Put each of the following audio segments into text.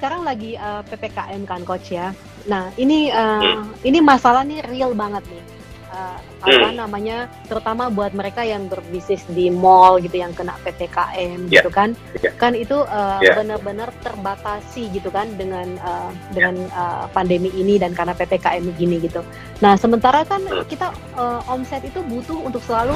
sekarang lagi uh, ppkm kan coach ya. Nah ini uh, hmm. ini masalah nih real banget nih. Uh, apa hmm. namanya terutama buat mereka yang berbisnis di mall gitu yang kena ppkm yeah. gitu kan yeah. kan itu uh, yeah. benar-benar terbatasi gitu kan dengan uh, dengan uh, pandemi ini dan karena ppkm begini gitu nah sementara kan hmm. kita uh, omset itu butuh untuk selalu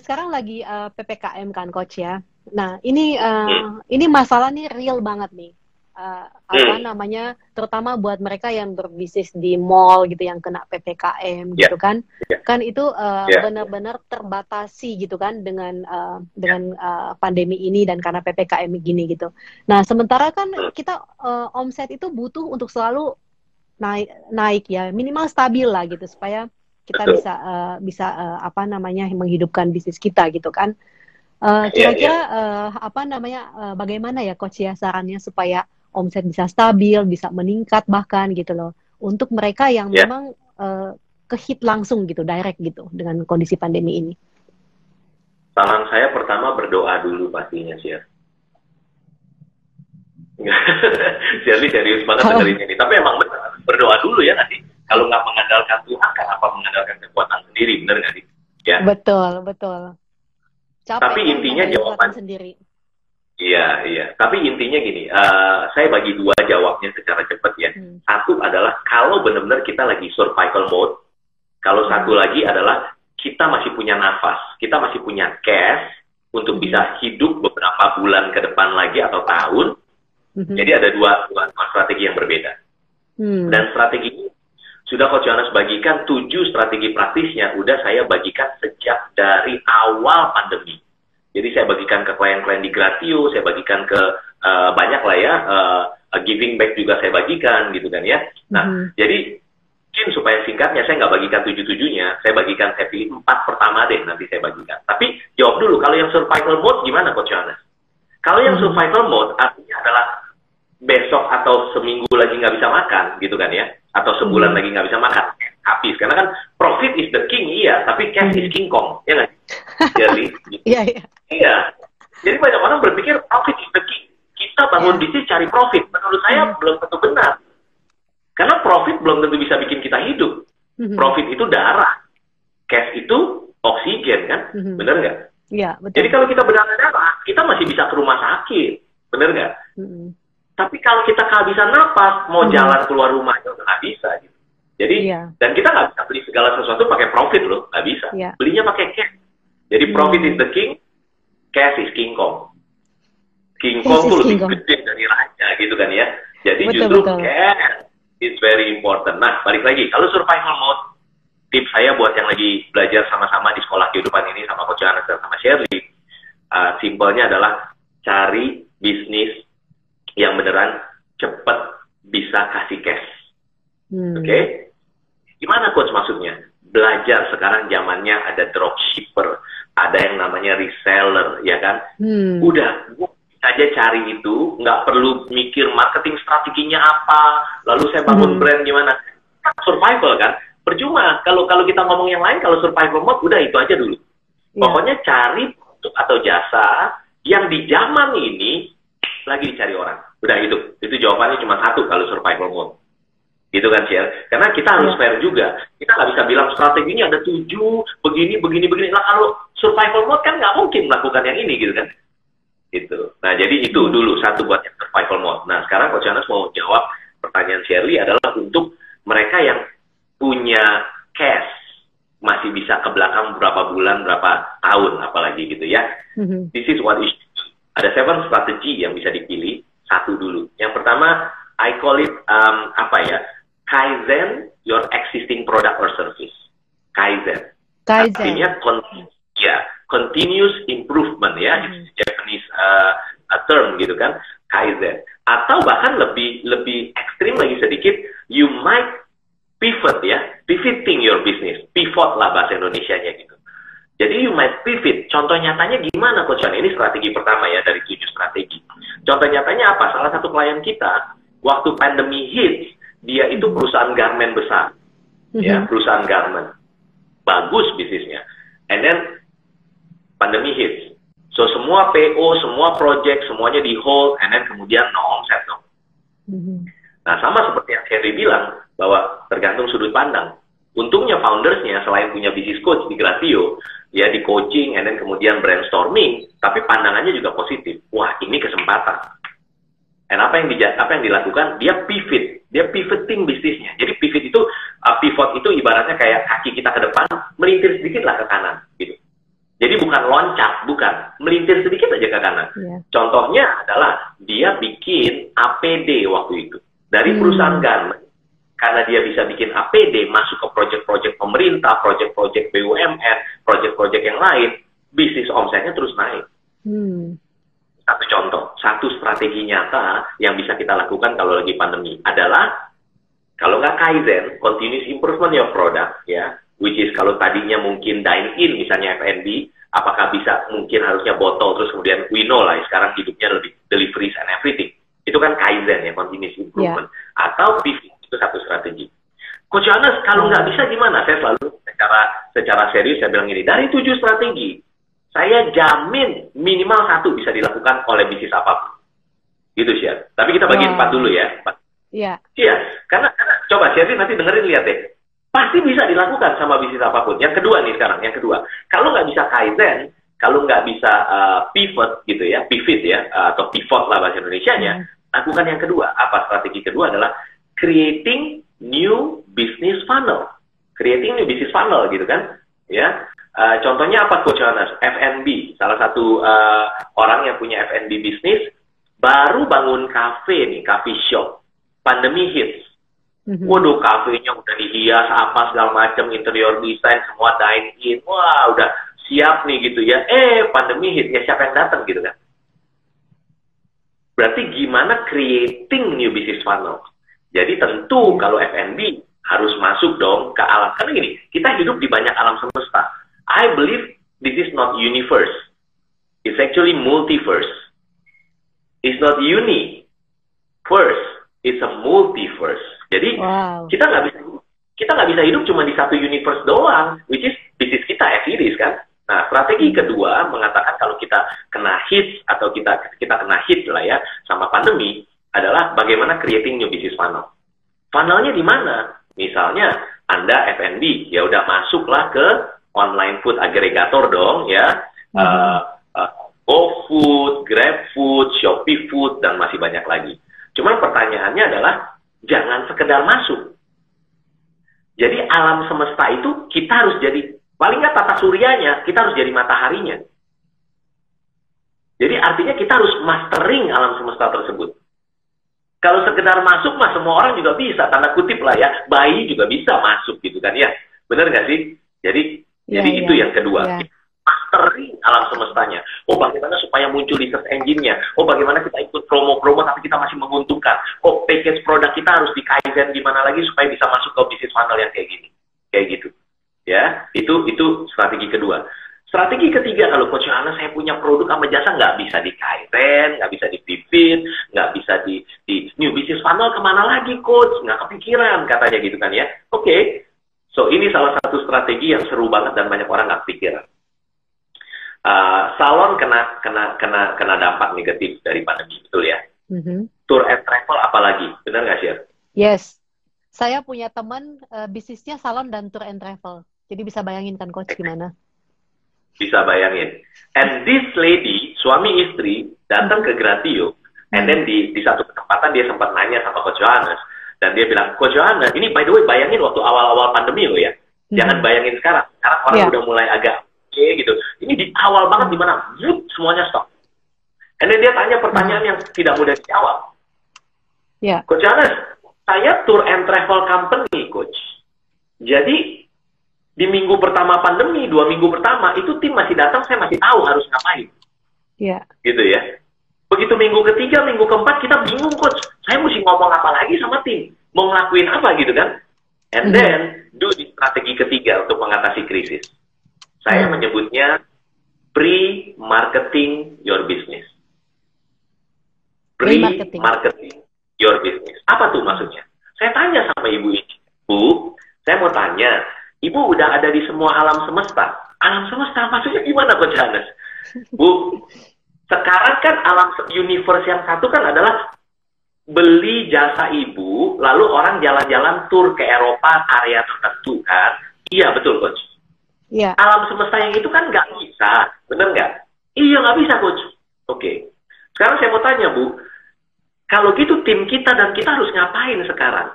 sekarang lagi uh, ppkm kan coach ya. Nah ini uh, hmm. ini masalah nih real banget nih. Uh, apa hmm. namanya terutama buat mereka yang berbisnis di mall gitu yang kena ppkm yeah. gitu kan yeah. kan itu uh, yeah. benar-benar terbatasi gitu kan dengan uh, dengan uh, pandemi ini dan karena ppkm gini gitu nah sementara kan hmm. kita uh, omset itu butuh untuk selalu naik naik ya minimal stabil lah gitu supaya kita Betul. bisa uh, bisa uh, apa namanya menghidupkan bisnis kita gitu kan. Uh, kira-kira yeah, yeah. uh, apa namanya uh, bagaimana ya coach ya sarannya supaya omset bisa stabil, bisa meningkat bahkan gitu loh. Untuk mereka yang yeah. memang uh, kehit langsung gitu, direct gitu dengan kondisi pandemi ini. Saran saya pertama berdoa dulu pastinya sih ya. Shirley serius banget oh. dengerin ini. Tapi emang benar, berdoa dulu ya nanti kalau nggak mengandalkan Tuhan kan apa mengandalkan kekuatan sendiri benar nggak sih ya betul betul Capek tapi kan intinya jawaban sendiri iya iya tapi intinya gini uh, saya bagi dua jawabnya secara cepat ya hmm. satu adalah kalau benar-benar kita lagi survival mode kalau hmm. satu lagi adalah kita masih punya nafas kita masih punya cash untuk hmm. bisa hidup beberapa bulan ke depan lagi atau tahun hmm. jadi ada dua, dua, dua strategi yang berbeda hmm. dan strategi ini sudah Coach Johannes bagikan tujuh strategi praktisnya, udah saya bagikan sejak dari awal pandemi. Jadi saya bagikan ke klien-klien di Gratio, saya bagikan ke uh, banyak lah ya, uh, giving back juga saya bagikan gitu kan ya. Nah, mm -hmm. jadi mungkin supaya singkatnya saya nggak bagikan tujuh-tujuhnya, saya bagikan, saya pilih empat pertama deh nanti saya bagikan. Tapi jawab dulu, kalau yang survival mode gimana Coach Johannes? Kalau yang mm-hmm. survival mode artinya adalah besok atau seminggu lagi nggak bisa makan gitu kan ya atau sebulan hmm. lagi nggak bisa makan habis karena kan profit is the king iya tapi cash is hmm. king kong ya nggak jadi iya iya iya jadi banyak orang berpikir profit is the king kita bangun yeah. bisnis cari profit menurut saya hmm. belum tentu benar karena profit belum tentu bisa bikin kita hidup hmm. profit itu darah cash itu oksigen kan hmm. benar nggak Iya, betul. Jadi kalau kita berdarah-darah, kita masih bisa ke rumah sakit, benar nggak? Hmm. Tapi kalau kita kehabisan napas, mau hmm. jalan keluar rumah itu nggak bisa. Gitu. Jadi yeah. dan kita nggak bisa beli segala sesuatu pakai profit loh, nggak bisa. Yeah. Belinya pakai cash. Jadi hmm. profit is the king, cash is king kong. King Kong tuh lebih gede dari raja gitu kan ya. Jadi betul, justru betul. cash is very important. Nah balik lagi, kalau survival mode, tips saya buat yang lagi belajar sama-sama di sekolah kehidupan ini sama Coach Anas dan sama Shirley, uh, simpelnya adalah cari bisnis yang beneran cepet bisa kasih cash. Hmm. Oke? Okay? Gimana coach maksudnya? Belajar sekarang zamannya ada dropshipper, ada yang namanya reseller, ya kan? Hmm. Udah, aja cari itu, nggak perlu mikir marketing strateginya apa, lalu saya bangun hmm. brand gimana. Survival kan? Percuma kalau kalau kita ngomong yang lain, kalau survival mode udah itu aja dulu. Yeah. Pokoknya cari produk atau jasa yang di zaman ini lagi dicari orang. Udah itu. Itu jawabannya cuma satu kalau survival mode. Gitu kan, Ciel? Karena kita harus fair juga. Kita nggak bisa bilang strateginya ada tujuh, begini, begini, begini. Nah, kalau survival mode kan nggak mungkin melakukan yang ini, gitu kan? Gitu. Nah, jadi itu dulu satu buat yang survival mode. Nah, sekarang Coach Anas mau jawab pertanyaan Shirley adalah untuk mereka yang punya cash masih bisa ke belakang berapa bulan, berapa tahun, apalagi gitu ya. Mm-hmm. This is what is ada seven strategi yang bisa dipilih satu dulu. Yang pertama, I call it um, apa ya? Kaizen your existing product or service. Kaizen. Kaizen. Artinya con ya, continuous improvement ya, hmm. it's Japanese uh, term gitu kan, Kaizen. Atau bahkan lebih lebih ekstrim lagi sedikit, you might pivot ya, pivoting your business, pivot lah bahasa Indonesia-nya gitu. Jadi you might pivot. Contoh nyatanya gimana Coach Ini strategi pertama ya dari tujuh strategi. Contoh nyatanya apa? Salah satu klien kita, waktu pandemi hits, dia itu perusahaan garment besar. mm-hmm. ya perusahaan garment, bagus bisnisnya, and then pandemi hits, so semua PO, semua project, semuanya di hold, and then kemudian no omset dong. Mm-hmm. Nah sama seperti yang Henry bilang bahwa tergantung sudut pandang. Untungnya foundersnya selain punya bisnis coach di Gratio, ya di coaching, and then kemudian brainstorming, tapi pandangannya juga positif. Wah ini kesempatan dan apa yang di, apa yang dilakukan? Dia pivot, dia pivoting bisnisnya. Jadi pivot itu uh, pivot itu ibaratnya kayak kaki kita ke depan, melintir sedikit lah ke kanan, gitu. Jadi bukan loncat, bukan melintir sedikit aja ke kanan. Yeah. Contohnya adalah dia bikin APD waktu itu dari hmm. perusahaan garment karena dia bisa bikin APD masuk ke proyek-proyek pemerintah, proyek-proyek BUMN, proyek-proyek yang lain, bisnis omsetnya terus naik. Hmm. Satu contoh, satu strategi nyata yang bisa kita lakukan kalau lagi pandemi adalah kalau nggak kaizen, continuous improvement your product, ya, which is kalau tadinya mungkin dine in misalnya F&B, apakah bisa mungkin harusnya botol terus kemudian we know lah sekarang hidupnya lebih deliveries and everything. Itu kan kaizen ya, continuous improvement. Yeah. Atau pivot itu satu strategi. Coach Johannes, kalau nggak bisa gimana? Saya selalu secara secara serius saya bilang ini dari tujuh strategi saya jamin minimal satu bisa dilakukan oleh bisnis apa pun. Gitu sih. Tapi kita bagi empat dulu ya. Iya. Iya, karena, karena coba Sherry nanti dengerin lihat deh. Pasti bisa dilakukan sama bisnis apa pun. Yang kedua nih sekarang, yang kedua. Kalau nggak bisa kaizen, kalau nggak bisa uh, pivot gitu ya, pivot ya, uh, atau pivot lah bahasa Indonesia-nya, hmm. lakukan yang kedua. Apa strategi kedua adalah creating new business funnel. Creating new business funnel gitu kan. Ya, Uh, contohnya apa Coach Johannes? F&B, salah satu uh, orang yang punya F&B bisnis, baru bangun kafe nih, coffee shop. Pandemi hits. Mm-hmm. Waduh, kafenya udah dihias, apa segala macam, interior design, semua dine in. Wah, udah siap nih gitu ya. Eh, pandemi hit, ya siapa yang datang gitu kan? Berarti gimana creating new business funnel? Jadi tentu kalau F&B harus masuk dong ke alam. Karena gini, kita hidup di banyak alam semesta I believe this is not universe. It's actually multiverse. It's not uni. First, it's a multiverse. Jadi wow. kita nggak bisa kita nggak bisa hidup cuma di satu universe doang, which is bisnis kita F-series kan. Nah, strategi kedua mengatakan kalau kita kena hit atau kita kita kena hit lah ya sama pandemi adalah bagaimana creating new business funnel. Funnelnya di mana? Misalnya Anda F&B, ya udah masuklah ke online food agregator dong ya. Hmm. Uh, uh, GoFood, GrabFood, Shopee Food dan masih banyak lagi. Cuman pertanyaannya adalah jangan sekedar masuk. Jadi alam semesta itu kita harus jadi paling nggak tata suryanya, kita harus jadi mataharinya. Jadi artinya kita harus mastering alam semesta tersebut. Kalau sekedar masuk mah semua orang juga bisa, tanda kutip lah ya, bayi juga bisa masuk gitu kan ya. Benar nggak sih? Jadi jadi yeah, itu yang kedua. Yeah. Mastering alam semestanya. Oh bagaimana supaya muncul di search engine-nya. Oh bagaimana kita ikut promo-promo tapi kita masih menguntungkan. Oh package produk kita harus di kaizen gimana lagi supaya bisa masuk ke bisnis funnel yang kayak gini. Kayak gitu. Ya, itu itu strategi kedua. Strategi ketiga, kalau Coach Yohana saya punya produk sama jasa nggak bisa di kaizen, nggak bisa di pivot, nggak bisa di, di new business funnel ke mana lagi Coach? Nggak kepikiran katanya gitu kan ya. Oke, okay, So ini salah satu strategi yang seru banget dan banyak orang nggak pikir. Uh, salon kena kena kena kena dampak negatif dari pandemi betul ya. Mm-hmm. Tour and travel apalagi, benar nggak sih? Yes, saya punya teman uh, bisnisnya salon dan tour and travel. Jadi bisa bayangin kan coach gimana? Bisa bayangin. And this lady, suami istri datang ke Gratio, and then di di satu kesempatan dia sempat nanya sama coach Johannes, dan dia bilang, Coach Johanna, ini by the way bayangin waktu awal-awal pandemi loh ya. Hmm. Jangan bayangin sekarang. Sekarang orang yeah. udah mulai agak oke okay, gitu. Ini di awal banget di mana semuanya stop. Dan dia tanya pertanyaan yang tidak mudah dijawab. Yeah. Coach Johanna, saya tour and travel company, Coach. Jadi di minggu pertama pandemi, dua minggu pertama itu tim masih datang, saya masih tahu harus ngapain. Iya. Yeah. Gitu ya. Begitu minggu ketiga, minggu keempat kita bingung coach. Saya mesti ngomong apa lagi sama tim? Mau ngelakuin apa gitu kan? And hmm. then do di strategi ketiga untuk mengatasi krisis. Saya hmm. menyebutnya pre-marketing your business. Pre-marketing your business. Apa tuh maksudnya? Saya tanya sama ibu ini, Bu, Saya mau tanya, Ibu udah ada di semua alam semesta. Alam semesta maksudnya gimana Coach Hannes? Bu, sekarang kan alam universe yang satu kan adalah beli jasa ibu, lalu orang jalan-jalan tur ke Eropa area tertentu kan? Iya betul coach. Iya. Alam semesta yang itu kan nggak bisa, bener nggak? Iya nggak bisa coach. Oke. Sekarang saya mau tanya bu, kalau gitu tim kita dan kita harus ngapain sekarang?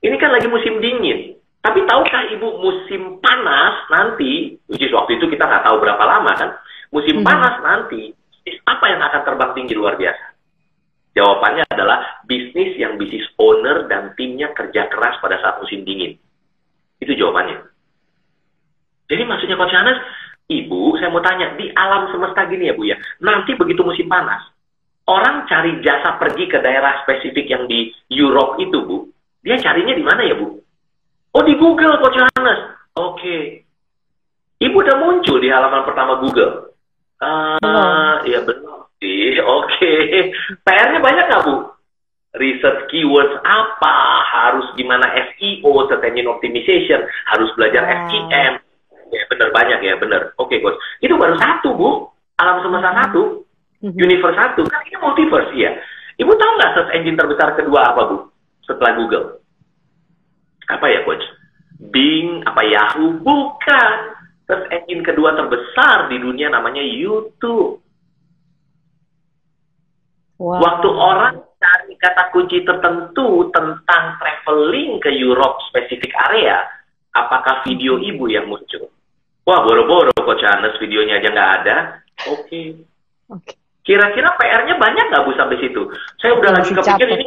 Ini kan lagi musim dingin. Tapi tahukah ibu musim panas nanti, which is waktu itu kita nggak tahu berapa lama kan, musim hmm. panas nanti, apa yang akan terbang tinggi luar biasa? Jawabannya adalah bisnis yang bisnis owner dan timnya kerja keras pada saat musim dingin. Itu jawabannya. Jadi maksudnya Coach Anas, Ibu, saya mau tanya, di alam semesta gini ya Bu ya, nanti begitu musim panas, orang cari jasa pergi ke daerah spesifik yang di Europe itu Bu, dia carinya di mana ya Bu? Oh di Google Coach Johannes. Oke. Okay. Ibu udah muncul di halaman pertama Google. Uh, Iya benar sih. Oke. Okay. PR-nya banyak nggak Bu? Research keywords apa? Harus gimana SEO, search engine optimization, harus belajar wow. SEM. Ya benar banyak ya benar. Oke okay, coach. Itu baru satu Bu. Alam semesta satu. Mm-hmm. Universe satu. Kan ini multiverse ya. Ibu tahu nggak search engine terbesar kedua apa Bu? Setelah Google apa ya coach? Bing, apa Yahoo? Bukan. Search engine kedua terbesar di dunia namanya YouTube. Wow. Waktu orang cari kata kunci tertentu tentang traveling ke Europe spesifik area, apakah video ibu yang muncul? Wah, boro-boro Coach Anes videonya aja nggak ada. Oke. Okay. Okay. Kira-kira PR-nya banyak nggak Bu sampai situ? Saya udah lagi kepikir ini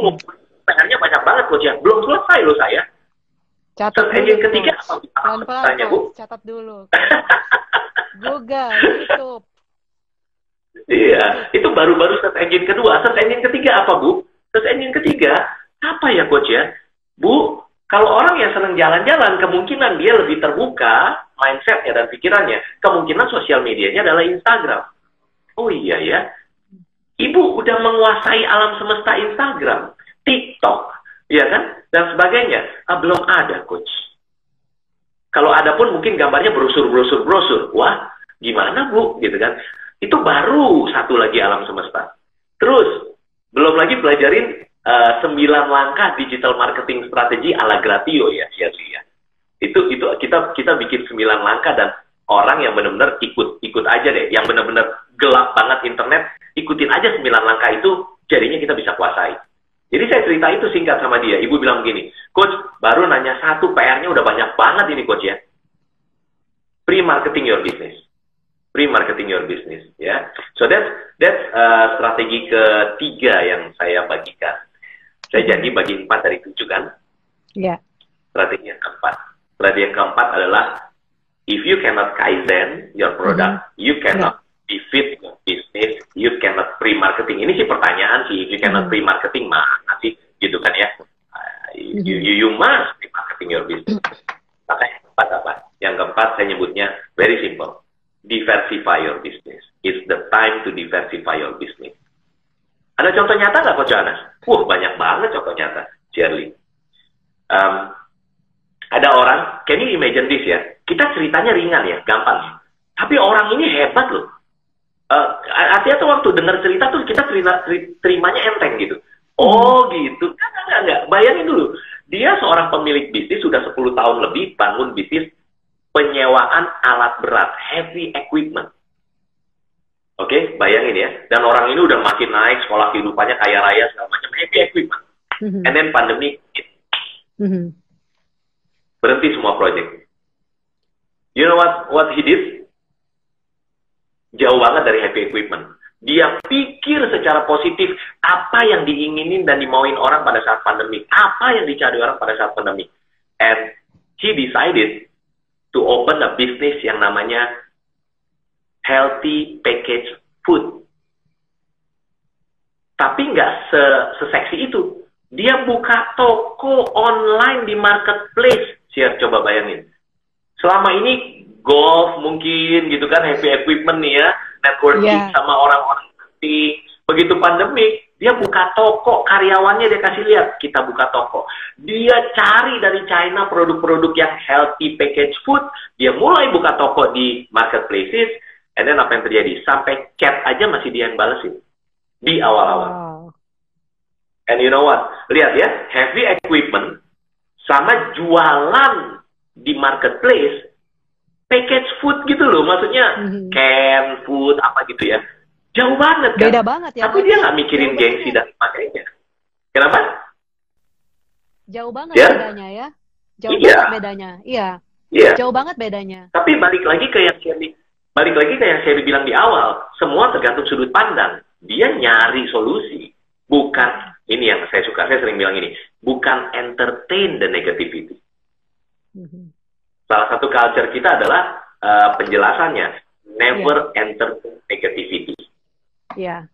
PR-nya banyak banget Coach ya. Belum selesai loh saya. Catat dulu. Engine ketiga apa? Pelan-pelan, Tanya, Bu. Catat dulu. Google, YouTube. Iya, itu baru-baru search engine kedua. Search engine ketiga apa, Bu? Search engine ketiga, apa ya, Coach ya? Bu, kalau orang yang senang jalan-jalan, kemungkinan dia lebih terbuka mindsetnya dan pikirannya. Kemungkinan sosial medianya adalah Instagram. Oh iya ya. Ibu udah menguasai alam semesta Instagram, TikTok, Iya kan? Dan sebagainya. Ah, belum ada, coach. Kalau ada pun mungkin gambarnya brosur-brosur-brosur. Wah, gimana bu? Gitu kan? Itu baru satu lagi alam semesta. Terus, belum lagi pelajarin uh, langkah digital marketing strategi ala Gratio ya, ya, ya. Itu itu kita kita bikin sembilan langkah dan orang yang benar-benar ikut ikut aja deh, yang benar-benar gelap banget internet, ikutin aja sembilan langkah itu, jadinya kita bisa kuasai. Jadi saya cerita itu singkat sama dia. Ibu bilang begini, Coach, baru nanya satu, PR-nya udah banyak banget ini Coach ya. Pre-marketing your business. Pre-marketing your business. Ya. So that's, that's uh, strategi ketiga yang saya bagikan. Saya janji bagi empat dari tujuh kan? Ya. Yeah. Strategi yang keempat. Strategi yang keempat adalah, if you cannot kaizen your product, mm -hmm. you cannot yeah be fit bisnis, you cannot pre-marketing. Ini sih pertanyaan sih, you cannot hmm. pre-marketing mana sih, gitu kan ya. You, you, you must pre-marketing your business. Maka yang keempat apa? Yang keempat saya nyebutnya very simple. Diversify your business. It's the time to diversify your business. Ada contoh nyata nggak Coach Anas? Wah, banyak banget contoh nyata, Shirley. Um, ada orang, can you imagine this ya? Kita ceritanya ringan ya, gampang. Tapi orang ini hebat loh uh, artinya tuh waktu dengar cerita tuh kita terima, terimanya enteng gitu. Oh gitu, enggak, enggak, enggak. Bayangin dulu, dia seorang pemilik bisnis sudah 10 tahun lebih bangun bisnis penyewaan alat berat, heavy equipment. Oke, okay? bayangin ya. Dan orang ini udah makin naik, sekolah kehidupannya kaya raya, segala macam, heavy equipment. Mm-hmm. And then pandemi, mm-hmm. berhenti semua proyek. You know what what he did? jauh banget dari happy equipment. Dia pikir secara positif apa yang diinginin dan dimauin orang pada saat pandemi, apa yang dicari orang pada saat pandemi. And he decided to open a business yang namanya healthy package food. Tapi nggak se seseksi itu. Dia buka toko online di marketplace. Siap coba bayangin. Selama ini golf mungkin gitu kan heavy equipment nih ya networking yeah. sama orang-orang penting begitu pandemi Dia buka toko, karyawannya dia kasih lihat, kita buka toko. Dia cari dari China produk-produk yang healthy package food, dia mulai buka toko di marketplaces, and then apa yang terjadi? Sampai cat aja masih dia yang balesin. Di awal-awal. Wow. And you know what? Lihat ya, heavy equipment sama jualan di marketplace package food gitu loh, maksudnya mm -hmm. can food apa gitu ya Jauh banget kan? Beda banget ya. Tapi dia nggak mikirin gengsi dan sebagainya. Kenapa? Jauh banget ya? bedanya ya. Jauh iya. banget bedanya. Iya. Iya. Jauh banget bedanya. Tapi balik lagi ke yang Sherry, balik lagi ke yang Sherry bilang di awal, semua tergantung sudut pandang. Dia nyari solusi, bukan ini yang saya suka. Saya sering bilang ini, bukan entertain the negativity. Mm-hmm. Salah satu culture kita adalah uh, penjelasannya never yeah. entertain negativity. Ya.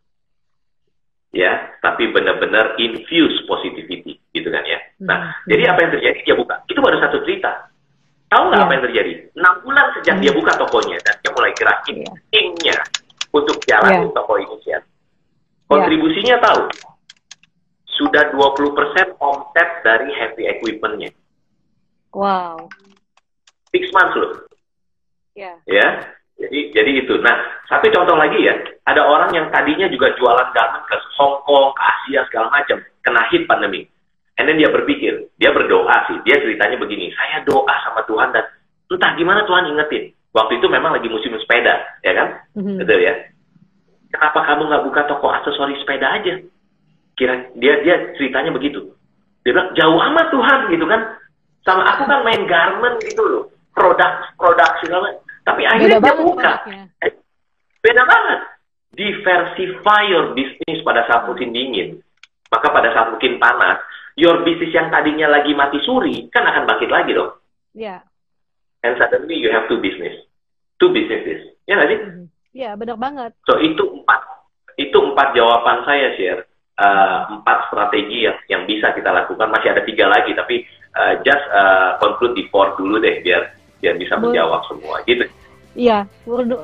Ya, tapi benar-benar infuse positivity, gitu kan ya. Nah, hmm. jadi apa yang terjadi? Dia buka. Itu baru satu cerita. Tahu nggak ya. apa yang terjadi? Enam bulan sejak hmm. dia buka tokonya dan dia mulai gerakin ya. timnya untuk jalan ya. toko ini ya. Kontribusinya ya. tahu? Sudah 20% omset dari heavy equipmentnya. Wow. Six months loh. Ya. Ya. Jadi jadi itu. Nah, satu contoh lagi ya, ada orang yang tadinya juga jualan garment ke Hong Kong, ke Asia segala macam, kena hit pandemi. And then dia berpikir, dia berdoa sih, dia ceritanya begini, saya doa sama Tuhan dan entah gimana Tuhan ingetin. Waktu itu memang lagi musim sepeda, ya kan? Mm-hmm. Betul ya. Kenapa kamu nggak buka toko aksesoris sepeda aja? Kira dia dia ceritanya begitu. Dia bilang jauh amat Tuhan gitu kan. Sama aku kan main garment gitu loh, produk produk segala tapi akhirnya Beda dia buka. Beda banget. Diversify your business pada saat musim dingin. Maka pada saat musim panas, your business yang tadinya lagi mati suri, kan akan bangkit lagi dong. Iya. Yeah. And suddenly you have two business. Two businesses. Ya nggak sih? Mm-hmm. Mm-hmm. benar banget. So itu empat. Itu empat jawaban saya, share. Uh, empat strategi yang, yang bisa kita lakukan. Masih ada tiga lagi, tapi uh, just uh, conclude di four dulu deh, biar biar bisa menjawab semua gitu. Iya,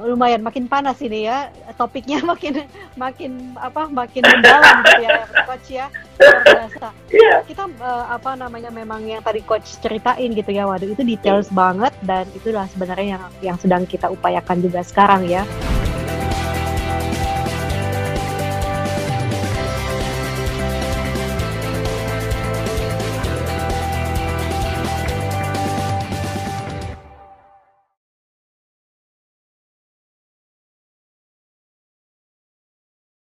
lumayan makin panas ini ya. Topiknya makin makin apa? Makin mendalam gitu ya, coach ya. Luar biasa. Iya. Kita uh, apa namanya memang yang tadi coach ceritain gitu ya. Waduh, itu details hmm. banget dan itulah sebenarnya yang yang sedang kita upayakan juga sekarang ya.